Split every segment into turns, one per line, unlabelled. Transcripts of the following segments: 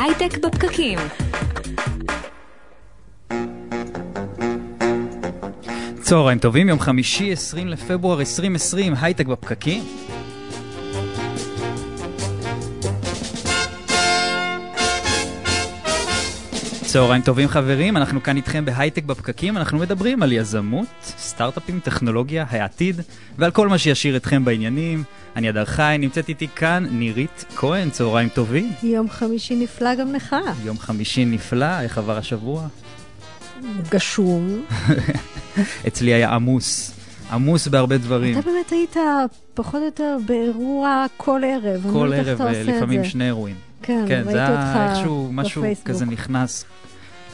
הייטק בפקקים.
צהריים טובים, יום חמישי 20 לפברואר 2020, הייטק בפקקים. צהריים טובים חברים, אנחנו כאן איתכם בהייטק בפקקים, אנחנו מדברים על יזמות, סטארט-אפים, טכנולוגיה, העתיד, ועל כל מה שישאיר אתכם בעניינים. אני אדר חי, נמצאת איתי כאן נירית כהן, צהריים טובים.
יום חמישי נפלא גם לך.
יום חמישי נפלא, איך עבר השבוע?
גשום.
אצלי היה עמוס, עמוס בהרבה דברים.
אתה באמת היית פחות או יותר באירוע כל ערב. לא
כל ערב, אה, לפעמים. שני אירועים.
כן,
כן,
ראיתי
זה היה
אותך
איכשהו משהו
בפייסבוק.
כזה נכנס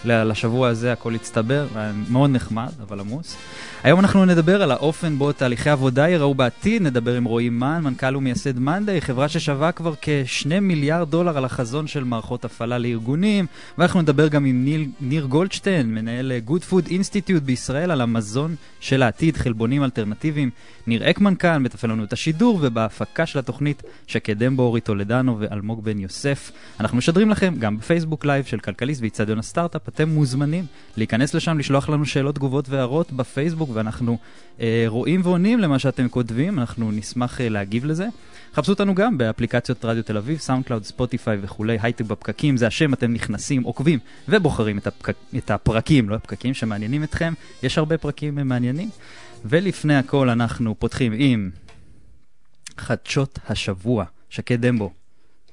לשבוע הזה, הכל הצטבר, מאוד נחמד, אבל עמוס. היום אנחנו נדבר על האופן בו תהליכי עבודה ייראו בעתיד, נדבר עם רועי מן, מנכ"ל ומייסד Monday, חברה ששווה כבר כ-2 מיליארד דולר על החזון של מערכות הפעלה לארגונים, ואנחנו נדבר גם עם ניל, ניר גולדשטיין, מנהל Good Food Institute בישראל, על המזון של העתיד, חלבונים אלטרנטיביים. ניר אקמן כאן, מתפעל לנו את השידור, ובהפקה של התוכנית שקד דמבו אורי טולדנו ואלמוג בן יוסף. אנחנו משדרים לכם גם בפייסבוק לייב של כלכליסט ואיצטדיון הסטארט-אפ, אתם מוזמנים להיכנס לשם, לשלוח לנו שאלות, תגובות והערות בפייסבוק, ואנחנו אה, רואים ועונים למה שאתם כותבים, אנחנו נשמח אה, להגיב לזה. חפשו אותנו גם באפליקציות רדיו תל אביב, SoundCloud, ספוטיפיי וכולי, הייטק בפקקים, זה השם, אתם נכנסים, עוקבים ובוחרים את, הפק... את הפרקים, לא הפקקים שמעניינים אתכם, יש הרבה פרקים אה, מעניינים. ולפני הכל אנחנו פותחים עם חדשות השבוע. שקד דמבו,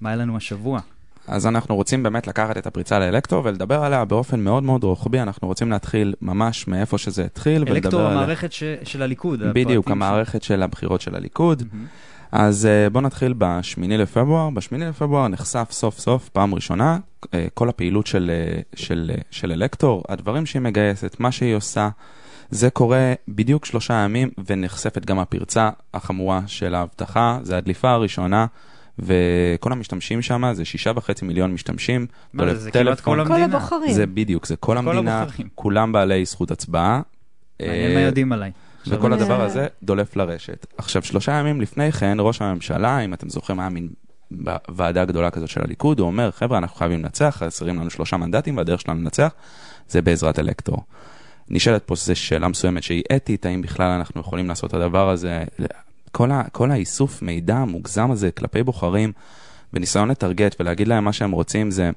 מה היה לנו השבוע?
אז אנחנו רוצים באמת לקחת את הפריצה לאלקטרו ולדבר עליה באופן מאוד מאוד רוחבי, אנחנו רוצים להתחיל ממש מאיפה שזה התחיל עליה.
המערכת ש... של הליכוד.
בדיוק, המערכת של הבחירות של הליכוד.
מהמם.
אז אה, בואו נתחיל בשמיני לפברואר. בשמיני לפברואר נחשף סוף סוף, פעם ראשונה, אה, כל הפעילות של, אה, של, של אלקטור, הדברים שהיא מגייסת, מה שהיא עושה. זה קורה בדיוק שלושה ימים, ונחשפת גם הפרצה החמורה של האבטחה, זה הדליפה הראשונה, וכל המשתמשים שם זה שישה וחצי מיליון משתמשים.
מה זה,
דולף
זה כמעט. כל
כל
המדינה.
הבוחרים.
זה בדיוק, זה כל
כל
המדינה,
הבוחרים.
כולם בעלי זכות הצבעה.
מעניין
אה,
מה יודעים עליי.
וכל הדבר
אה.
הזה דולף לרשת. עכשיו, שלושה ימים לפני כן, ראש הממשלה, אם אתם זוכרים, היה מין ועדה גדולה כזאת של הליכוד, הוא אומר, חבר'ה, אנחנו חייבים לנצח, חסרים לנו שלושה מנדטים, והדרך שלנו לנצח זה בעזרת אלקטור. נשאלת פה זו שאלה מסוימת שהיא אתית, האם בכלל אנחנו יכולים לעשות את הדבר הזה. כל, ה, כל האיסוף מידע המוגזם הזה כלפי בוחרים, בניסיון לטרגט ולהגיד להם מה שהם רוצים, זה,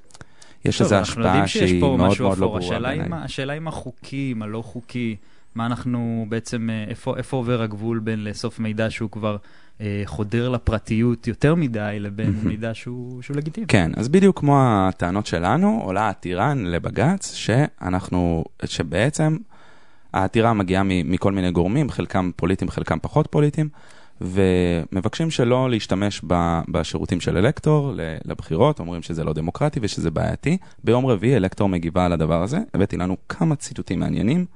יש
יודעים
השפעה שהיא מאוד מאוד לא. ברורה בעיניי.
השאלה אם החוקי, מה לא חוקי, מה אנחנו בעצם, אה, איפה איפה עובר הגבול בין לאסוף מידע שהוא כבר אה, חודר לפרטיות יותר מדי, לבין מידע שהוא שהוא לגיטימי.
כן, אז בדיוק כמו הטענות שלנו, עולה עתירה לבג"ץ, שאנחנו, שבעצם העתירה מגיעה מכל מיני גורמים, חלקם פוליטיים, חלקם פחות פוליטיים, ומבקשים שלא להשתמש ב- בשירותים של אלקטור לבחירות, אומרים שזה לא דמוקרטי ושזה בעייתי. ביום רביעי אלקטור מגיבה על הדבר הזה, הבאתי לנו כמה ציטוטים מעניינים.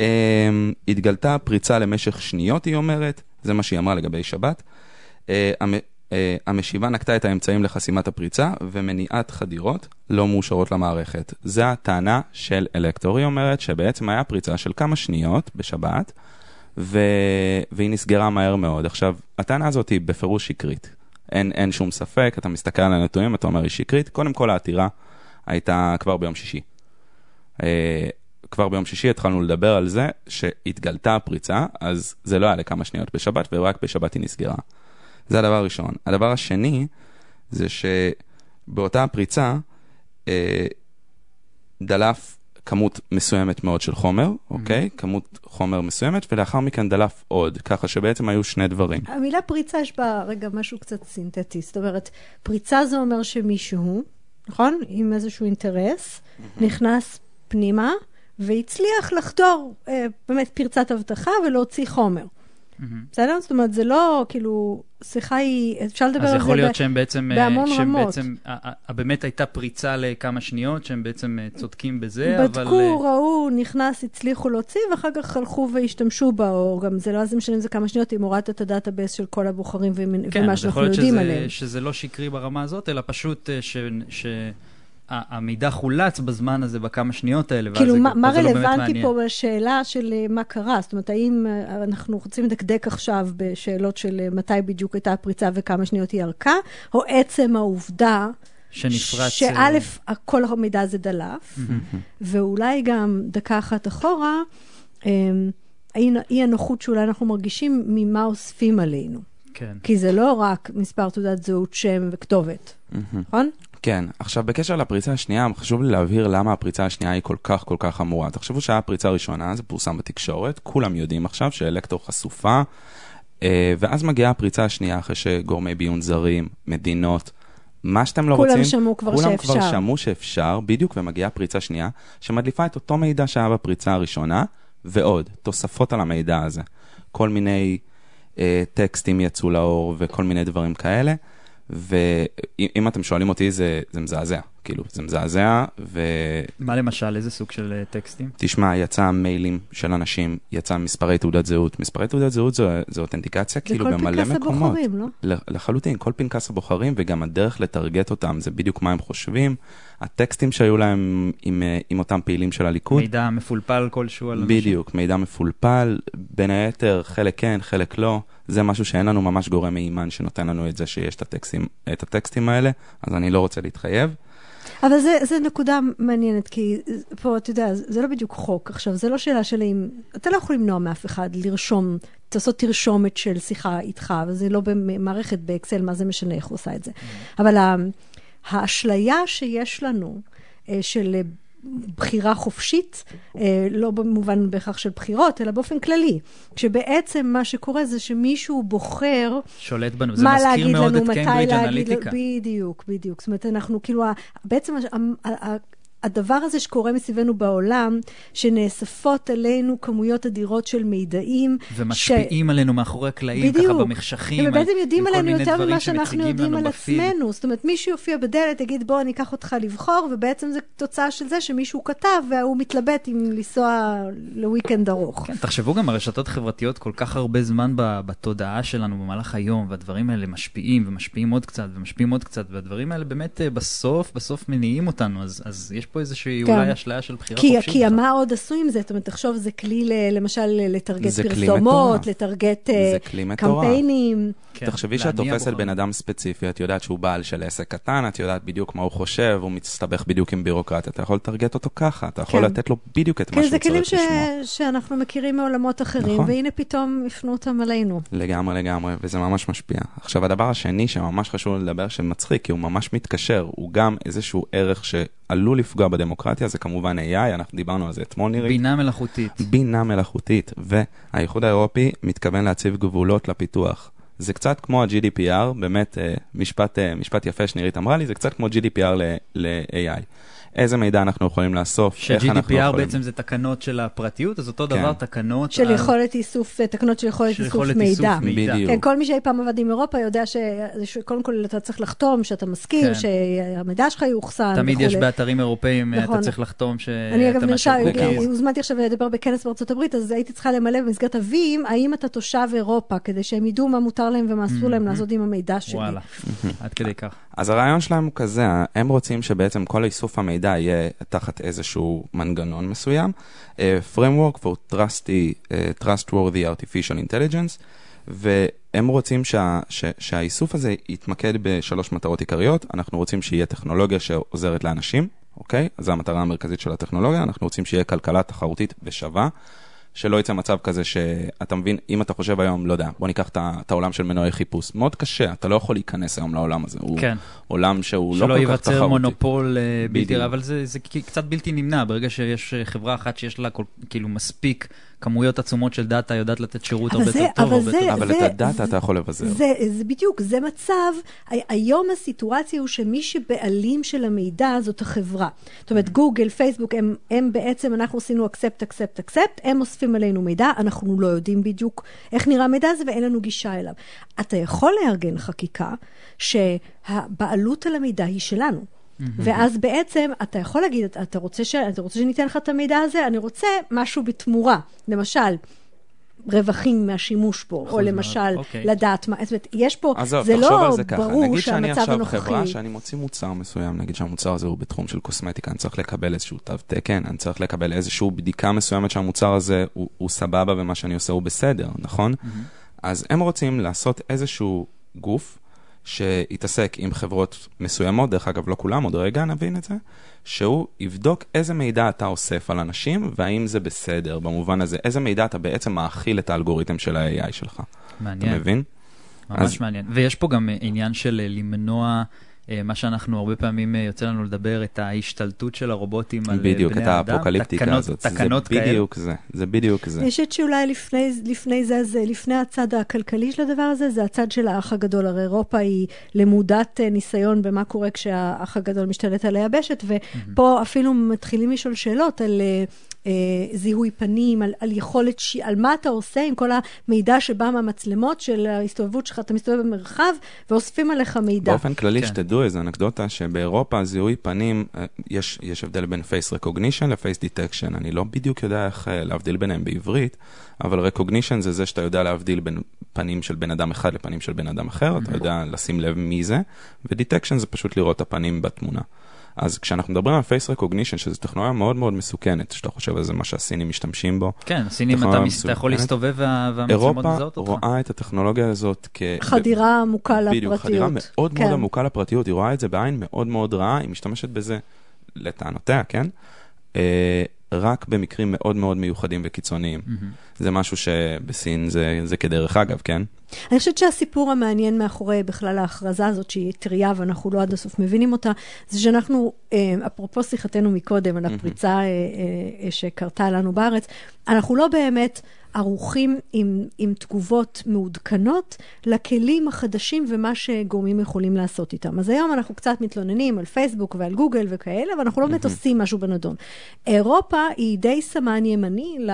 אמ, התגלתה פריצה למשך שניות, היא אומרת, זה מה שהיא אמרה לגבי שבת. אה, המ- אה, המשיבה נקטה את האמצעים לחסימת הפריצה ומניעת חדירות לא מאושרות למערכת. זו הטענה של אלקטור, היא אומרת שבעצם היה פריצה של כמה שניות בשבת, ו... והיא נסגרה מהר מאוד. עכשיו, הטענה הזאת היא בפירוש שקרית. אין, אין שום ספק, אתה מסתכל על הנתונים, אתה אומר היא שקרית. קודם כל העתירה הייתה כבר ביום שישי. אה, כבר ביום שישי התחלנו לדבר על זה שהתגלתה הפריצה, אז זה לא היה לכמה שניות בשבת, ורק בשבת היא נסגרה. זה הדבר הראשון. הדבר השני, זה שבאותה הפריצה אה, דלף כמות מסוימת מאוד של חומר, אוקיי? כמות חומר מסוימת, ולאחר מכן דלף עוד, ככה שבעצם היו שני דברים.
המילה פריצה יש בה רגע משהו קצת סינתטי. זאת אומרת, פריצה זה אומר שמישהו, נכון? עם איזשהו אינטרס, נכנס פנימה והצליח לחדור אה, באמת פרצת אבטחה ולהוציא חומר.
מהמם.
בסדר? זאת אומרת, זה לא, כאילו, שיחה היא, אפשר לדבר
אז
על זה
יכול להיות שהם בעצם, אה,
בהמון
שהם
רמות.
בעצם, באמת הייתה פריצה לכמה שניות, שהם בעצם אה, צודקים בזה, אבל...
בדקו,
אה,
ראו, נכנס, הצליחו להוציא, ואחר כך הלכו והשתמשו בה, או גם זה לא אז משנה אם זה כמה שניות, אם הורדת את ה database של כל הבוחרים ומ-
כן,
ומה
אז יכול
שאנחנו
להיות
יודעים
שזה,
עליהם.
לא שקרי ברמה הזאת, אלא פשוט ש... המידע חולץ בזמן הזה, בכמה שניות האלה, ואז
כאילו,
זה,
מה, מה
ואז זה לא באמת
רלוונטי
מעניין.
פה בשאלה של אה, מה קרה? זאת אומרת, האם אה, אנחנו רוצים לדקדק עכשיו בשאלות של אה, מתי בדיוק הייתה הפריצה וכמה שניות היא ארכה, או עצם העובדה
שנפרץ...
שא', כל המידע הזה דלף, ואולי גם דקה אחת אחורה, אמ, האי האי הנוחות שאולי אנחנו מרגישים ממה אוספים עלינו.
כן.
כי זה לא רק מספר תעודת זהות, שם וכתובת, נכון?
כן, עכשיו בקשר לפריצה השנייה, חשוב לי להבהיר למה הפריצה השנייה היא כל כך כל כך חמורה. תחשבו שהיה פריצה ראשונה, זה פורסם בתקשורת, כולם יודעים עכשיו שאלקטור חשופה, אה, ואז מגיעה הפריצה השנייה אחרי שגורמי ביון זרים, מדינות, מה שאתם לא
כולם
רוצים,
שמעו כבר
כולם
שאפשר.
כבר שמעו שאפשר, בדיוק, ומגיעה פריצה שנייה, שמדליפה את אותו מידע שהיה בפריצה הראשונה, ועוד, תוספות על המידע הזה. כל מיני אה, טקסטים יצאו לאור וכל מיני דברים כאלה, ואם אתם שואלים אותי, זה, זה מזעזע. כאילו, זה מזעזע, ו...
מה למשל, איזה סוג של אה, טקסטים?
תשמע, יצא מיילים של אנשים, יצא מספרי תעודת זהות. מספרי תעודת זהות זו, זו אותנטיקציה כאילו
זה כל
במלא
פנקס
מקומות.
הבוחרים, לא?
לחלוטין, כל פנקס הבוחרים וגם הדרך לטרגט אותם, זה בדיוק מה הם חושבים. הטקסטים שהיו להם עם, אה, עם אותם פעילים של הליכוד,
מידע מפולפל כלשהו על אנשים?
בדיוק, מידע מפולפל, בין היתר, חלק כן, חלק לא. זה משהו שאין לנו ממש גורם מהימן שנותן לנו את זה שיש את הטקסטים, את הטקסטים האלה, אז אני לא רוצה להתחייב.
אבל זה, זה נקודה מעניינת, כי פה, אתה יודע, זה לא בדיוק חוק. עכשיו, זה לא שאלה של אם... אתה לא יכול למנוע מאף אחד לרשום, לעשות תרשומת של שיחה איתך, וזה לא במערכת באקסל, מה זה משנה איך הוא עושה את זה. אבל ה- האשליה שיש לנו, אה, של בחירה חופשית, אה, לא במובן בהכרח של בחירות, אלא באופן כללי. כשבעצם מה שקורה זה שמישהו בוחר
שולט בנו, זה מזכיר מאוד
לנו,
את קיימברידג' אנליטיקה.
בדיוק, בדיוק. זאת אומרת, אנחנו כאילו, בעצם הדבר הזה שקורה מסביבנו בעולם, שנאספות אלינו כמויות אדירות של מידעים.
ומשפיעים עלינו מאחורי הקלעים, ככה
בדיוק.
במחשכים.
הם בעצם יודעים עלינו יותר ממה שאנחנו יודעים על
בפיד.
עצמנו. זאת אומרת, מישהו יופיע בדלת, יגיד, בוא, אני אקח אותך לבחור, ובעצם זה תוצאה של זה שמישהו כתב, והוא מתלבט אם לנסוע לוויקנד ארוך.
כן, תחשבו גם, הרשתות החברתיות כל כך הרבה זמן בתודעה שלנו במהלך היום, והדברים האלה משפיעים, ומשפיעים עוד קצת, ומשפיעים עוד קצת, והדברים האלה באמת אה, בסוף, בסוף מניעים אותנו, אז, אז יש פה איזושהי
כן.
אולי אשליה של בחירה
כי,
חופשית.
כי
בכלל.
מה עוד עשו עם זה? זאת אומרת, תחשוב, זה כלי ל- למשל לטרגט
זה
פרסומות. לטרגט אה,
זה.
קמפיינים.
כן,
תחשבי שאת תופסת. בן אדם ספציפי, את יודעת שהוא בעל של עסק קטן, את יודעת בדיוק מה הוא חושב, הוא מסתבך בדיוק עם בירוקרטיה, אתה יכול לטרגט אותו ככה, אתה יכול
כן.
לתת לו בדיוק את מה
כן,
שהוא
זה כלים
צריך
ש...
לשמוע.
שאנחנו מכירים מעולמות אחרים,
נכון.
והנה פתאום הפנו אותם עלינו.
לגמרי לגמרי, וזה ממש משפיע. עכשיו, הדבר השני שממש חשוב לדבר, שמצחיק, כי הוא ממש מתקשר, הוא גם איזשהו ערך שעלול לפגוע בדמוקרטיה, זה כמובן AI, אנחנו דיברנו על זה אתמול נראה.
בינה מלאכותית.
בינה מלאכותית, והאיחוד האירופי מתכוון להציב גבולות לפיתוח. זה קצת כמו ה-GDPR, באמת אה, משפט, אה, משפט יפה שנירית אמרה לי, זה קצת כמו GDPR ל- ל-AI. איזה מידע אנחנו יכולים לאסוף, איך אנחנו
ש-GDPR
יכולים...
בעצם זה תקנות של הפרטיות, אז אותו
כן.
דבר תקנות
של
על-
יכולת איסוף, אה, תקנות של יכולת
של
איסוף
יכולת איסוף
מידע.
מידע.
בדיוק.
כן, כל מי שאי פעם עבד עם אירופה יודע ש- שקודם כל אתה צריך לחתום, שאתה מסכים,
כן.
שהמידע שלך יאוחסן
תמיד יש. באתרים אירופאים, אה,
נכון.
אתה צריך לחתום שאתה
אני אגב
מה
נרשם,
שה cookies.
הוזמנתי עכשיו לדבר בכנס בארצות הברית, אז הייתי צריכה למלא במסגרת הווים, האם אתה תושב אירופה, כדי שהם ידעו מה מותר להם ומה אסור להם לעשות עם המידע שלי.
וואלה, עד כדי כך.
אז הרעיון שלהם הוא כזה, הם רוצים שבעצם כל איסוף המידע יהיה תחת איזשהו מנגנון מסוים, uh, framework for trusty, uh, trustworthy artificial intelligence, והם רוצים שה, ש, שהאיסוף הזה יתמקד בשלוש מטרות עיקריות, אנחנו רוצים שיהיה טכנולוגיה שעוזרת לאנשים, אוקיי? זו המטרה המרכזית של הטכנולוגיה, אנחנו רוצים שיהיה כלכלה תחרותית ושווה. שלא יצא מצב כזה שאתה מבין, אם אתה חושב היום, לא יודע, בוא ניקח את העולם של מנועי חיפוש, מאוד קשה, אתה לא יכול להיכנס היום לעולם הזה, הוא
כן.
עולם שהוא לא
שלא
כל כך
ייווצר
תחרותי.
מונופול אה, בלתי. אבל זה, זה קצת בלתי נמנע, ברגע שיש אה, חברה אחת שיש לה כל, כאילו מספיק כמויות עצומות של דאטה, יודעת לתת שירות הרבה
זה-
יותר טוב,
אבל
הרבה
זה-
יותר...
אבל
זה-
את הדאטה אתה יכול לבזר.
זה, זה בדיוק, זה מצב, היום הסיטואציה הוא שמי שבעלים של המידע זאת החברה. זאת אומרת, גוגל, פייסבוק, הם, הם בעצם, אנחנו עשינו accept, accept, accept, הם אוספים עלינו מידע, אנחנו לא יודעים בדיוק איך נראה המידע הזה ואין לנו גישה אליו. אתה יכול לארגן חקיקה שהבעלות על המידע היא שלנו. ואז בעצם אתה יכול להגיד, אתה- רוצה, ש... אתה רוצה שניתן לך את המידע הזה? אני רוצה משהו בתמורה. למשל, רווחים מהשימוש בו, או למשל,
אוקיי.
לדעת מה, זאת אומרת, יש פה,
עזוב,
זה
תחשוב
לא
על זה ככה,
ברור
נגיד שאני
שהמצב
עכשיו
הנוכחי...
חברה שאני מוציא מוצר מסוים, נגיד שהמוצר הזה הוא בתחום של קוסמטיקה, אני צריך לקבל איזשהו תו תקן, אני צריך לקבל איזושהי בדיקה מסוימת שהמוצר הזה הוא, הוא סבבה ומה שאני עושה הוא בסדר, נכון? אז הם רוצים לעשות איזשהו גוף שיתעסק עם חברות מסוימות, דרך אגב, לא כולם, עוד רגע נבין את זה, שהוא יבדוק איזה מידע אתה אוסף על אנשים, והאם זה בסדר, במובן הזה, איזה מידע אתה בעצם מאכיל את האלגוריתם של ה-AI שלך.
מעניין.
אתה מבין?
ממש
אז-
מעניין. ויש פה גם אה, עניין של אה, למנוע, מה שאנחנו הרבה פעמים אה, יוצא לנו לדבר, את ההשתלטות של הרובוטים על אה, בני
בדיוק, את. האפוקליפטיקה
תקנות-
הזאת.
תקנות
זה
כאלה.
בדיוק זה, זה בדיוק זה.
אני חושבת שאולי לפני, לפני זה, זה, לפני הצד הכלכלי של הדבר הזה, זה הצד של האח הגדול. הרי אירופה היא למודת אה, ניסיון במה קורה כשהאח הגדול משתלט על היבשת, ופה אפילו מתחילים לשאול שאלות על... אה, זיהוי פנים, על, על יכולת, ש... על מה אתה עושה עם כל המידע שבא מהמצלמות של ההסתובבות שלך, אתה מסתובב במרחב ואוספים עליך מידע.
באופן כללי,
כן.
שתדעו איזו אנקדוטה, שבאירופה זיהוי פנים, אה, יש, יש הבדל בין face recognition ל-face detection. אני לא בדיוק יודע איך אה, להבדיל ביניהם בעברית, אבל recognition זה זה שאתה יודע להבדיל בין פנים של בן אדם אחד לפנים של בן אדם אחר, אתה יודע לשים לב מי זה, ו-detection זה פשוט לראות את הפנים בתמונה. אז כשאנחנו מדברים על face recognition, שזו טכנולוגיה מאוד מאוד מסוכנת, שאתה חושב על זה מה שהסינים משתמשים בו,
כן, הסינים, אתה,
טכנולוגיה
מס- אתה יכול
מסוכנת.
להסתובב וה- והמצלמות
אירופה
מזהות אותך.
רואה את הטכנולוגיה הזאת כ...
חדירה עמוקה לפרטיות.
בדיוק, חדירה מאוד
כן.
מאוד עמוקה לפרטיות, היא רואה את זה בעין מאוד מאוד רעה, היא משתמשת בזה, לטענותיה, כן? רק במקרים מאוד מאוד מיוחדים וקיצוניים.
מהמם.
זה משהו שבסין זה, זה כדרך אגב, כן?
אני חושבת שהסיפור המעניין מאחורי בכלל ההכרזה הזאת, שהיא טריה ואנחנו לא עד הסוף מבינים אותה, זה שאנחנו, אה, אפרופו שיחתנו מקודם על הפריצה אה, שקרתה לנו בארץ, אנחנו לא באמת ערוכים עם, עם תגובות מעודכנות לכלים החדשים ומה שגורמים יכולים לעשות איתם. אז היום אנחנו קצת מתלוננים על פייסבוק ועל גוגל וכאלה, אבל אנחנו לא באמת עושים משהו בנדון. אירופה היא די סמן ימני ל,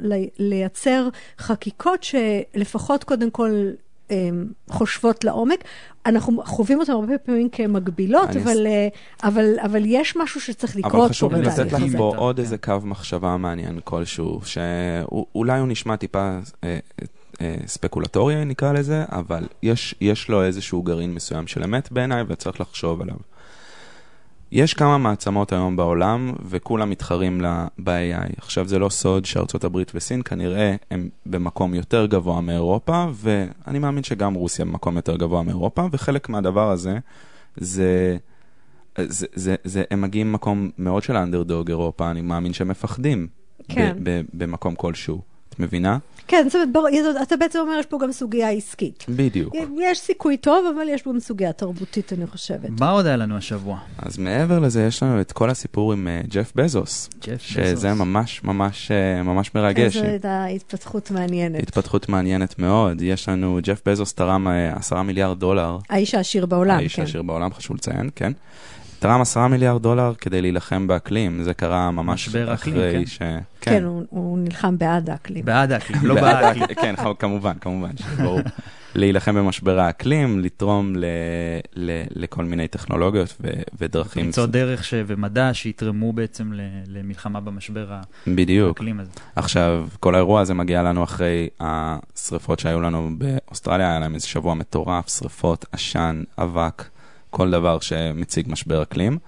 ל, לייצר חקיקות שלפחות קודם כל חושבות לעומק. אנחנו חווים אותן הרבה פעמים כמגבילות, אבל, אה, אבל, אבל יש משהו שצריך לקרות פה
אבל חשוב לי לתת לך. פה. עוד
כן.
איזה קו מחשבה מעניין כלשהו, שאולי הוא נשמע טיפה אה, אה, ספקולטורי נקרא לזה, אבל יש, יש לו איזשהו גרעין מסוים של אמת בעיניי וצריך לחשוב עליו. יש כמה מעצמות היום בעולם וכולם מתחרים לה- ב-AI. עכשיו זה לא סוד שארצות הברית וסין כנראה הם במקום יותר גבוה מאירופה, ואני מאמין שגם רוסיה במקום יותר גבוה מאירופה, וחלק מהדבר הזה זה... זה, זה, זה, הם מגיעים ממקום מאוד של האנדרדוג אירופה, אני מאמין שהם מפחדים
כן.
ב, ב, במקום כלשהו. את מבינה?
כן, זאת אומרת, אתה בעצם אומר, יש פה גם סוגיה עסקית.
בדיוק.
יש סיכוי טוב, אבל יש פה גם סוגיה תרבותית, אני חושבת.
מה עוד היה לנו השבוע?
אז מעבר לזה, יש לנו את כל הסיפור עם uh, ג'ף בזוס,
ג'ף
שזה
בזוס.
ממש ממש uh, ממש מרגש.
זו הייתה התפתחות מעניינת.
התפתחות מעניינת מאוד. יש לנו, ג'ף בזוס תרם אה, עשרה מיליארד דולר.
האיש העשיר בעולם,
האיש
כן.
העשיר בעולם, חשוב לציין, כן. תרם עשרה מיליארד דולר כדי להילחם באקלים, זה קרה ממש אחרי
כן.
ש...
כן, הוא- הוא נלחם בעד האקלים.
בעד האקלים, לא
בעד. האקלים, כן, כמובן, כמובן, ברור. להילחם במשבר האקלים, לתרום ל, ל, לכל מיני טכנולוגיות ו, ודרכים.
פריצות דרך ש... ומדע שיתרמו בעצם ל... למלחמה במשבר
בדיוק.
האקלים הזה.
עכשיו, כל האירוע הזה מגיע לנו אחרי השריפות שהיו לנו באוסטרליה, היה להם איזה שבוע מטורף, שריפות, עשן, אבק, כל דבר שמציג משבר אקלים.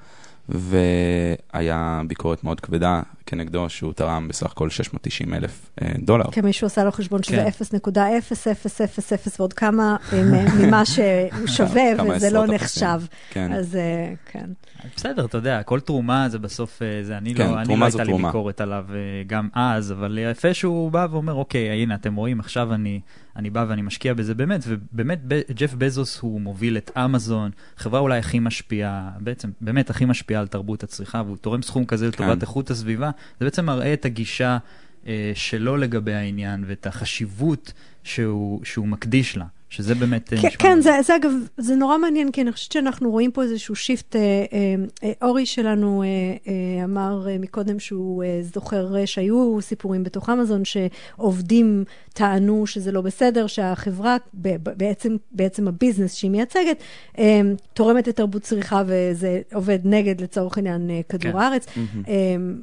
והיה ביקורת מאוד כבדה כנגדו, שהוא תרם בסך הכל 690 אלף אה, דולר.
כי מישהו עשה לו חשבון שזה
כן.
0.0000 ועוד כמה אה, ממה שהוא שווה, וזה לא נחשב.
כן.
אז אה, כן.
בסדר, אתה יודע, כל תרומה זה בסוף, זה אני
כן,
לא, אני
תרומה
לא הייתה לי. ביקורת עליו גם אז, אבל יפה שהוא בא ואומר, אוקיי, הנה, אתם רואים, עכשיו אני, אני בא ואני משקיע בזה באמת, ובאמת, ג'ף בזוס הוא מוביל את אמזון, חברה אולי הכי משפיעה, בעצם, באמת הכי משפיעה על תרבות הצריכה, והוא תורם סכום כזה לטובת
כן.
איכות הסביבה, זה בעצם מראה את הגישה אה, שלו לגבי העניין, ואת החשיבות שהוא, שהוא מקדיש לה, שזה באמת... אה,
כן,
נשמע
כן. זה, זה אגב, זה נורא מעניין, כי אני חושבת שאנחנו רואים פה איזשהו שיפט. אה, אה, אה, אורי שלנו אה, אה, אמר אה, מקודם שהוא אה, זוכר אה, שהיו סיפורים בתוך אמזון, שעובדים טענו שזה לא בסדר, שהחברה, ב, ב, בעצם, בעצם הביזנס שהיא מייצגת, אה, תורמת לתרבות צריכה וזה עובד נגד, לצורך העניין, אה, כדור
כן.
הארץ. אה,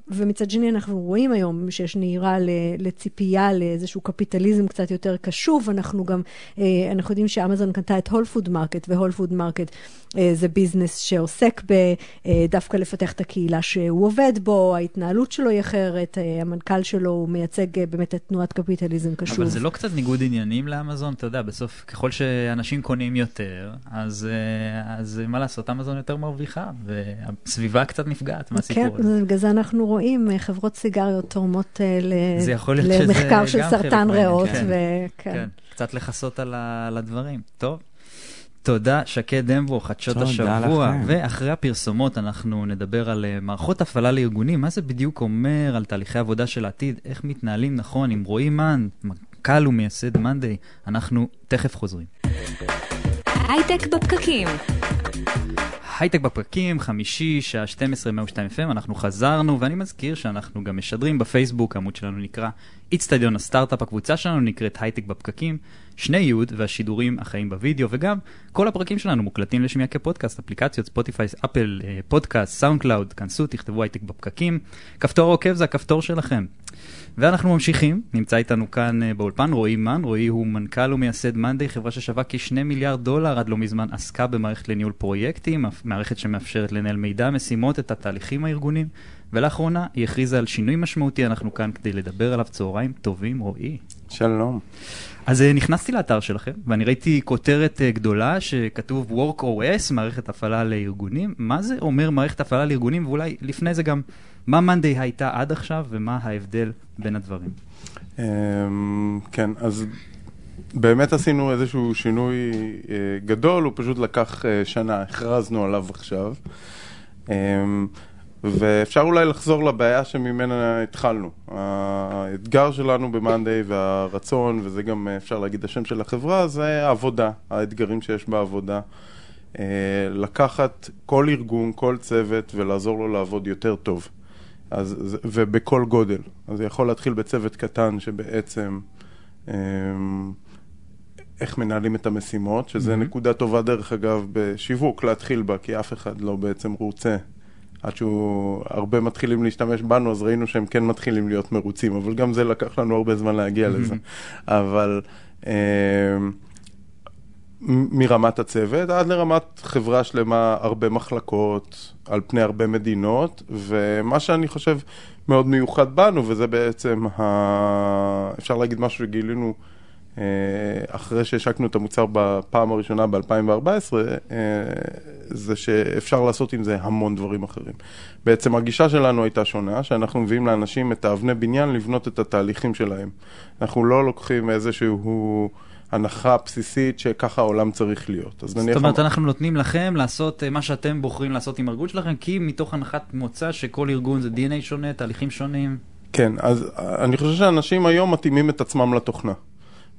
ומצד שני, אנחנו רואים היום שיש נהירה לציפייה לאיזשהו קפיטליזם קצת יותר קשוב, אנחנו גם, אה, אנחנו יודעים שאמזון קנתה את Whole Food Market, ו Whole Food Market זה ביזנס שעוסק ב, אה, לפתח את הקהילה שהוא עובד בו, ההתנהלות שלו היא אחרת, אה, המנכ"ל שלו הוא מייצג אה, באמת את תנועת קפיטליזם קשוב.
אבל זה לא קצת ניגוד עניינים לאמזון? אתה יודע, בסוף, ככל שאנשים קונים יותר, אז, אז מה לעשות, אמזון יותר מרוויחה, והסביבה קצת נפגעת מהסיפור
כן,
הזה.
בגלל זה אנחנו רואים חברות סיגריות תורמות ל- למחקר של סרטן ריאות.
כן.
וכן.
כן, קצת לכסות על, ה, על הדברים. טוב. תודה, שקד דמבו, חדשות השבוע.
לכם.
ואחרי הפרסומות אנחנו נדבר על אה, מערכות הפעלה לארגונים, מה זה בדיוק אומר על תהליכי עבודה של העתיד, איך מתנהלים נכון עם רועי מן, מנכ"ל ומייסד מאנדיי. אנחנו תכף חוזרים.
הייטק בפקקים.
הייטק בפקקים, חמישי, שעה 12, 102 FM, אנחנו חזרנו, ואני מזכיר שאנחנו גם משדרים בפייסבוק, העמוד שלנו נקרא איצטדיון הסטארט-אפ, הקבוצה שלנו נקראת הייטק בפקקים, שני יוד והשידורים החיים בווידאו, וגם כל הפרקים שלנו מוקלטים לשמיעה כפודקאסט, אפליקציות, ספוטיפיי, אפל, אה, פודקאסט, SoundCloud, כנסו, תכתבו הייטק בפקקים, כפתור העוקב זה הכפתור שלכם. ואנחנו ממשיכים, נמצא איתנו כאן אה, באולפן רועי מן, רועי הוא מנכ"ל ומייסד מאנדיי, חברה ששווה כשני מיליארד דולר, עד לא מזמן עסקה במערכת לניהול פרויקטים, מערכת שמאפשרת לנהל מידע, משימות, את התהליכים הארגוניים, ולאחרונה היא הכריזה על שינוי משמעותי, אנחנו כאן כדי לדבר עליו צהריים טובים, רועי.
שלום.
אז אה, נכנסתי לאתר שלכם, ואני ראיתי כותרת אה, גדולה שכתוב WorkOS, מערכת הפעלה לארגונים. מה זה אומר מערכת הפעלה לארגונים, ואולי לפני זה גם, מה מאנדיי הייתה עד עכשיו, ומה ההבדל בין הדברים?
אמ, כן, אז באמת עשינו איזשהו שינוי אה, גדול, הוא פשוט לקח שנה, הכרזנו עליו עכשיו. ואפשר אולי לחזור לבעיה שממנה התחלנו. האתגר שלנו ב-Monday והרצון, וזה גם אה, אפשר להגיד השם של החברה, זה העבודה, האתגרים שיש בעבודה. אה, לקחת כל ארגון, כל צוות ולעזור לו לעבוד יותר טוב. אז, ובכל גודל. אז זה יכול להתחיל בצוות קטן שבעצם אמ, איך מנהלים את המשימות, שזה
מהמם.
נקודה טובה דרך אגב בשיווק להתחיל בה, כי אף אחד לא בעצם רוצה. עד שהוא, הרבה מתחילים להשתמש בנו, אז ראינו שהם כן מתחילים להיות מרוצים, אבל גם זה לקח לנו הרבה זמן להגיע לזה. אבל אמ, מ- מרמת הצוות עד לרמת חברה שלמה, הרבה מחלקות, על פני הרבה מדינות, ומה שאני חושב מאוד מיוחד בנו, וזה בעצם, ה... אפשר להגיד משהו שגילינו אה, אחרי שהשקנו את המוצר בפעם הראשונה ב-2014, זה שאפשר לעשות עם זה המון דברים אחרים. בעצם הגישה שלנו הייתה שונה, שאנחנו מביאים לאנשים את האבני בניין לבנות את התהליכים שלהם. אנחנו לא לוקחים איזשהו... הנחה בסיסית שככה העולם צריך להיות. אז
זאת. אומרת, אנחנו נותנים לכם לעשות אה, מה שאתם בוחרים לעשות עם הארגון שלכם, כי מתוך הנחת מוצא שכל ארגון זה DNA שונה, תהליכים שונים.
כן, אז אני חושב שאנשים היום מתאימים את עצמם לתוכנה.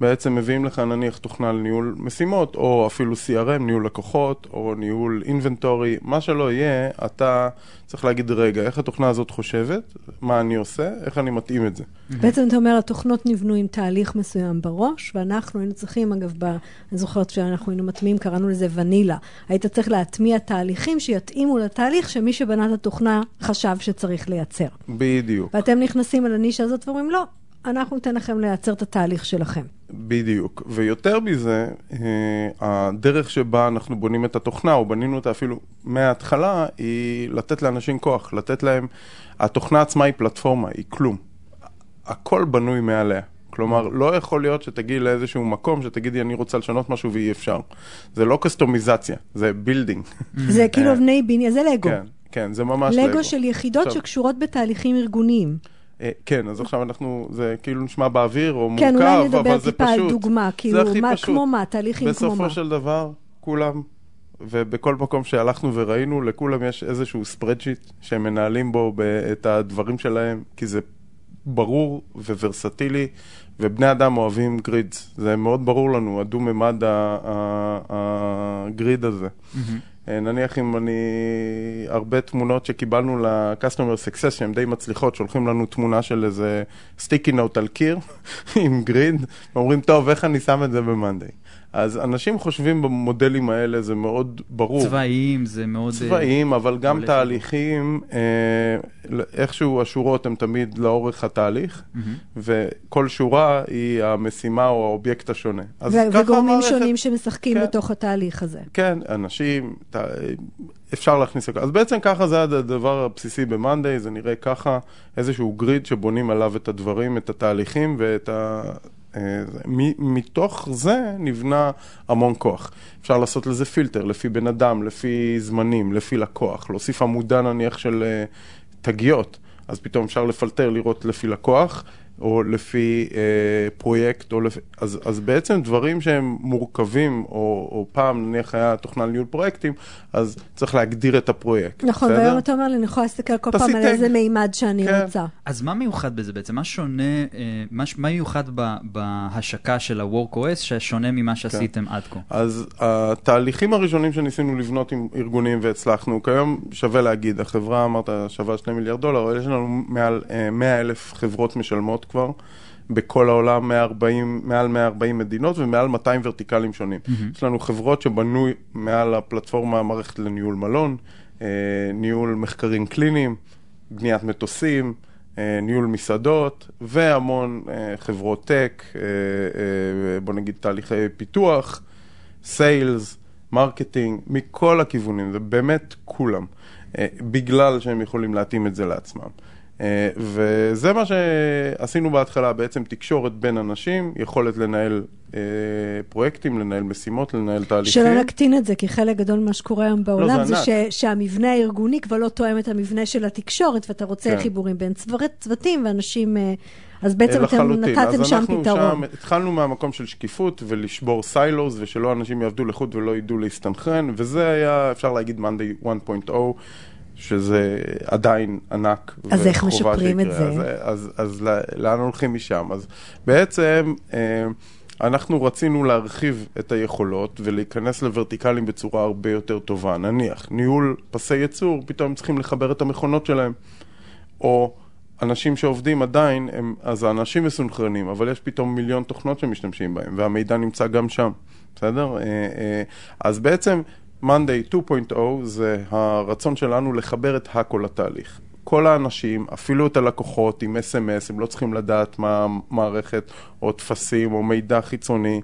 בעצם מביאים לך נניח תוכנה לניהול משימות, או אפילו CRM, ניהול לקוחות, או ניהול אינבנטורי, מה שלא יהיה, אתה צריך להגיד, רגע, איך התוכנה הזאת חושבת, מה אני עושה, איך אני מתאים את זה.
בעצם אתה אומר, התוכנות נבנו עם תהליך מסוים בראש, ואנחנו היינו צריכים, אגב, ב... אני זוכרת שאנחנו היינו מטמיעים, קראנו לזה ונילה. היית צריך להטמיע תהליכים שיתאימו לתהליך שמי שבנה את התוכנה חשב שצריך לייצר.
בדיוק,
ואתם נכנסים על הנישה הזאת ואומרים, לא, אנחנו ניתן לכם לייצר את התהליך שלכם.
בדיוק. ויותר מזה, אה, הדרך שבה אנחנו בונים את התוכנה, או בנינו אותה אפילו מההתחלה, היא לתת לאנשים כוח, לתת להם, התוכנה עצמה היא פלטפורמה, היא כלום. הכל בנוי מעליה. כלומר, לא יכול להיות שתגיעי לאיזשהו מקום שתגידי, אני רוצה לשנות משהו ואי אפשר. זה לא קסטומיזציה, זה building.
זה כאילו אבני בניין, זה לגו.
כן, כן, זה ממש
לגו של יחידות
עכשיו-
שקשורות בתהליכים ארגוניים.
אה, כן, אז עכשיו אנחנו, זה כאילו נשמע באוויר או מורכב,
כן, אולי נדבר טיפה
פשוט.
על דוגמה, כאילו, מה,
פשוט.
כמו מה, תהליכים כמו מה.
בסופו של דבר, כולם, ובכל מקום שהלכנו וראינו, לכולם יש איזשהו spreadsheet שהם מנהלים בו את הדברים שלהם, כי זה ברור וורסטילי, ובני אדם אוהבים גרידס. זה מאוד ברור לנו, הדו-ממד הגריד הזה. אה, נניח אם אני, הרבה תמונות שקיבלנו ל-customer success שהן די מצליחות, שולחים לנו תמונה של איזה סטיקי נוט על קיר עם גריד, ואומרים, טוב, איך אני שם את זה ב-Monday? אז אנשים חושבים במודלים האלה, זה מאוד ברור.
צבאיים, זה מאוד... אה,
צבאיים, אבל גם
עולה
תהליכים, אה, איכשהו השורות הן תמיד לאורך התהליך, וכל שורה היא המשימה או האובייקט השונה.
וגורמים
המערכת-
שונים שמשחקים
כן.
בתוך התהליך הזה.
כן, אנשים, ת- אפשר להכניס הכל. אז בעצם ככה זה הדבר הבסיסי ב-Monday, זה נראה ככה, איזשהו grid שבונים עליו את הדברים, את התהליכים ואת ה... אה, מתוך זה נבנה המון כוח. אפשר לעשות לזה פילטר, לפי בן אדם, לפי זמנים, לפי לקוח, להוסיף עמודה נניח של אה, תגיות, אז פתאום אפשר לפלטר, לראות לפי לקוח. או לפי אה, פרויקט, או לפי, אז, אז בעצם דברים שהם מורכבים, או, או פעם נניח היה תוכנה לניהול פרויקטים, אז צריך להגדיר את הפרויקט.
נכון,
בסדר?
והיום אתה אומר לי, אני יכולה להסתכל כל פעם על. איזה מימד שאני
כן.
רוצה.
אז מה מיוחד בזה בעצם? מה שונה, אה, מה, מה מיוחד ב, בהשקה של ה-WorkOS ששונה ממה שעשיתם עד כה?
אז התהליכים הראשונים שניסינו לבנות עם ארגונים והצלחנו, כיום שווה להגיד, החברה אמרת שווה 2 מיליארד דולר, אבל יש לנו מעל אה, 100 אלף חברות משלמות כבר. בכל העולם 140, מעל 140 מדינות ומעל 200 ורטיקלים שונים. Mm-hmm. יש לנו חברות שבנו מעל הפלטפורמה מערכת לניהול מלון, אה, ניהול מחקרים קליניים, בניית מטוסים, אה, ניהול מסעדות והמון אה, חברות tech, אה, אה, בוא נגיד תהליכי פיתוח, sales, marketing, מכל הכיוונים, זה באמת כולם, בגלל שהם יכולים להתאים את זה לעצמם. אה, וזה מה שעשינו בהתחלה, בעצם תקשורת בין אנשים, יכולת לנהל אה, פרויקטים, לנהל משימות, לנהל תהליכים.
שלא נקטין את זה, כי חלק גדול ממה שקורה היום בעולם
זה
זה
ענק.
ש- שהמבנה הארגוני כבר לא תואם את המבנה של התקשורת, ואתה רוצה
כן.
חיבורים בין צוות- צוותים ואנשים... אה, אז בעצם אתם
לחלוטין.
נתתם
אז
שם
אנחנו
פתרון.
שם, התחלנו מהמקום של שקיפות ולשבור סיילוס ושלא אנשים יעבדו לחוד ולא ידעו להסתנכרן, וזה היה, אפשר להגיד, Monday 1.0, שזה עדיין ענק.
אז איך משפרים את. זה?
אז, אז, אז לאן הולכים משם? אז בעצם... אה, אנחנו רצינו להרחיב את היכולות ולהיכנס לוורטיקלים בצורה הרבה יותר טובה. נניח, ניהול פסי ייצור, פתאום צריכים לחבר את המכונות שלהם. או אנשים שעובדים עדיין, הם, אז האנשים מסונכרנים, אבל יש פתאום מיליון תוכנות שמשתמשים בהם, והמידע נמצא גם שם, בסדר? אה, אה, אז בעצם Monday 2.0 זה הרצון שלנו לחבר את הכל לתהליך. כל האנשים, אפילו את הלקוחות עם SMS, הם לא צריכים לדעת מה המערכת, או טפסים, או מידע חיצוני.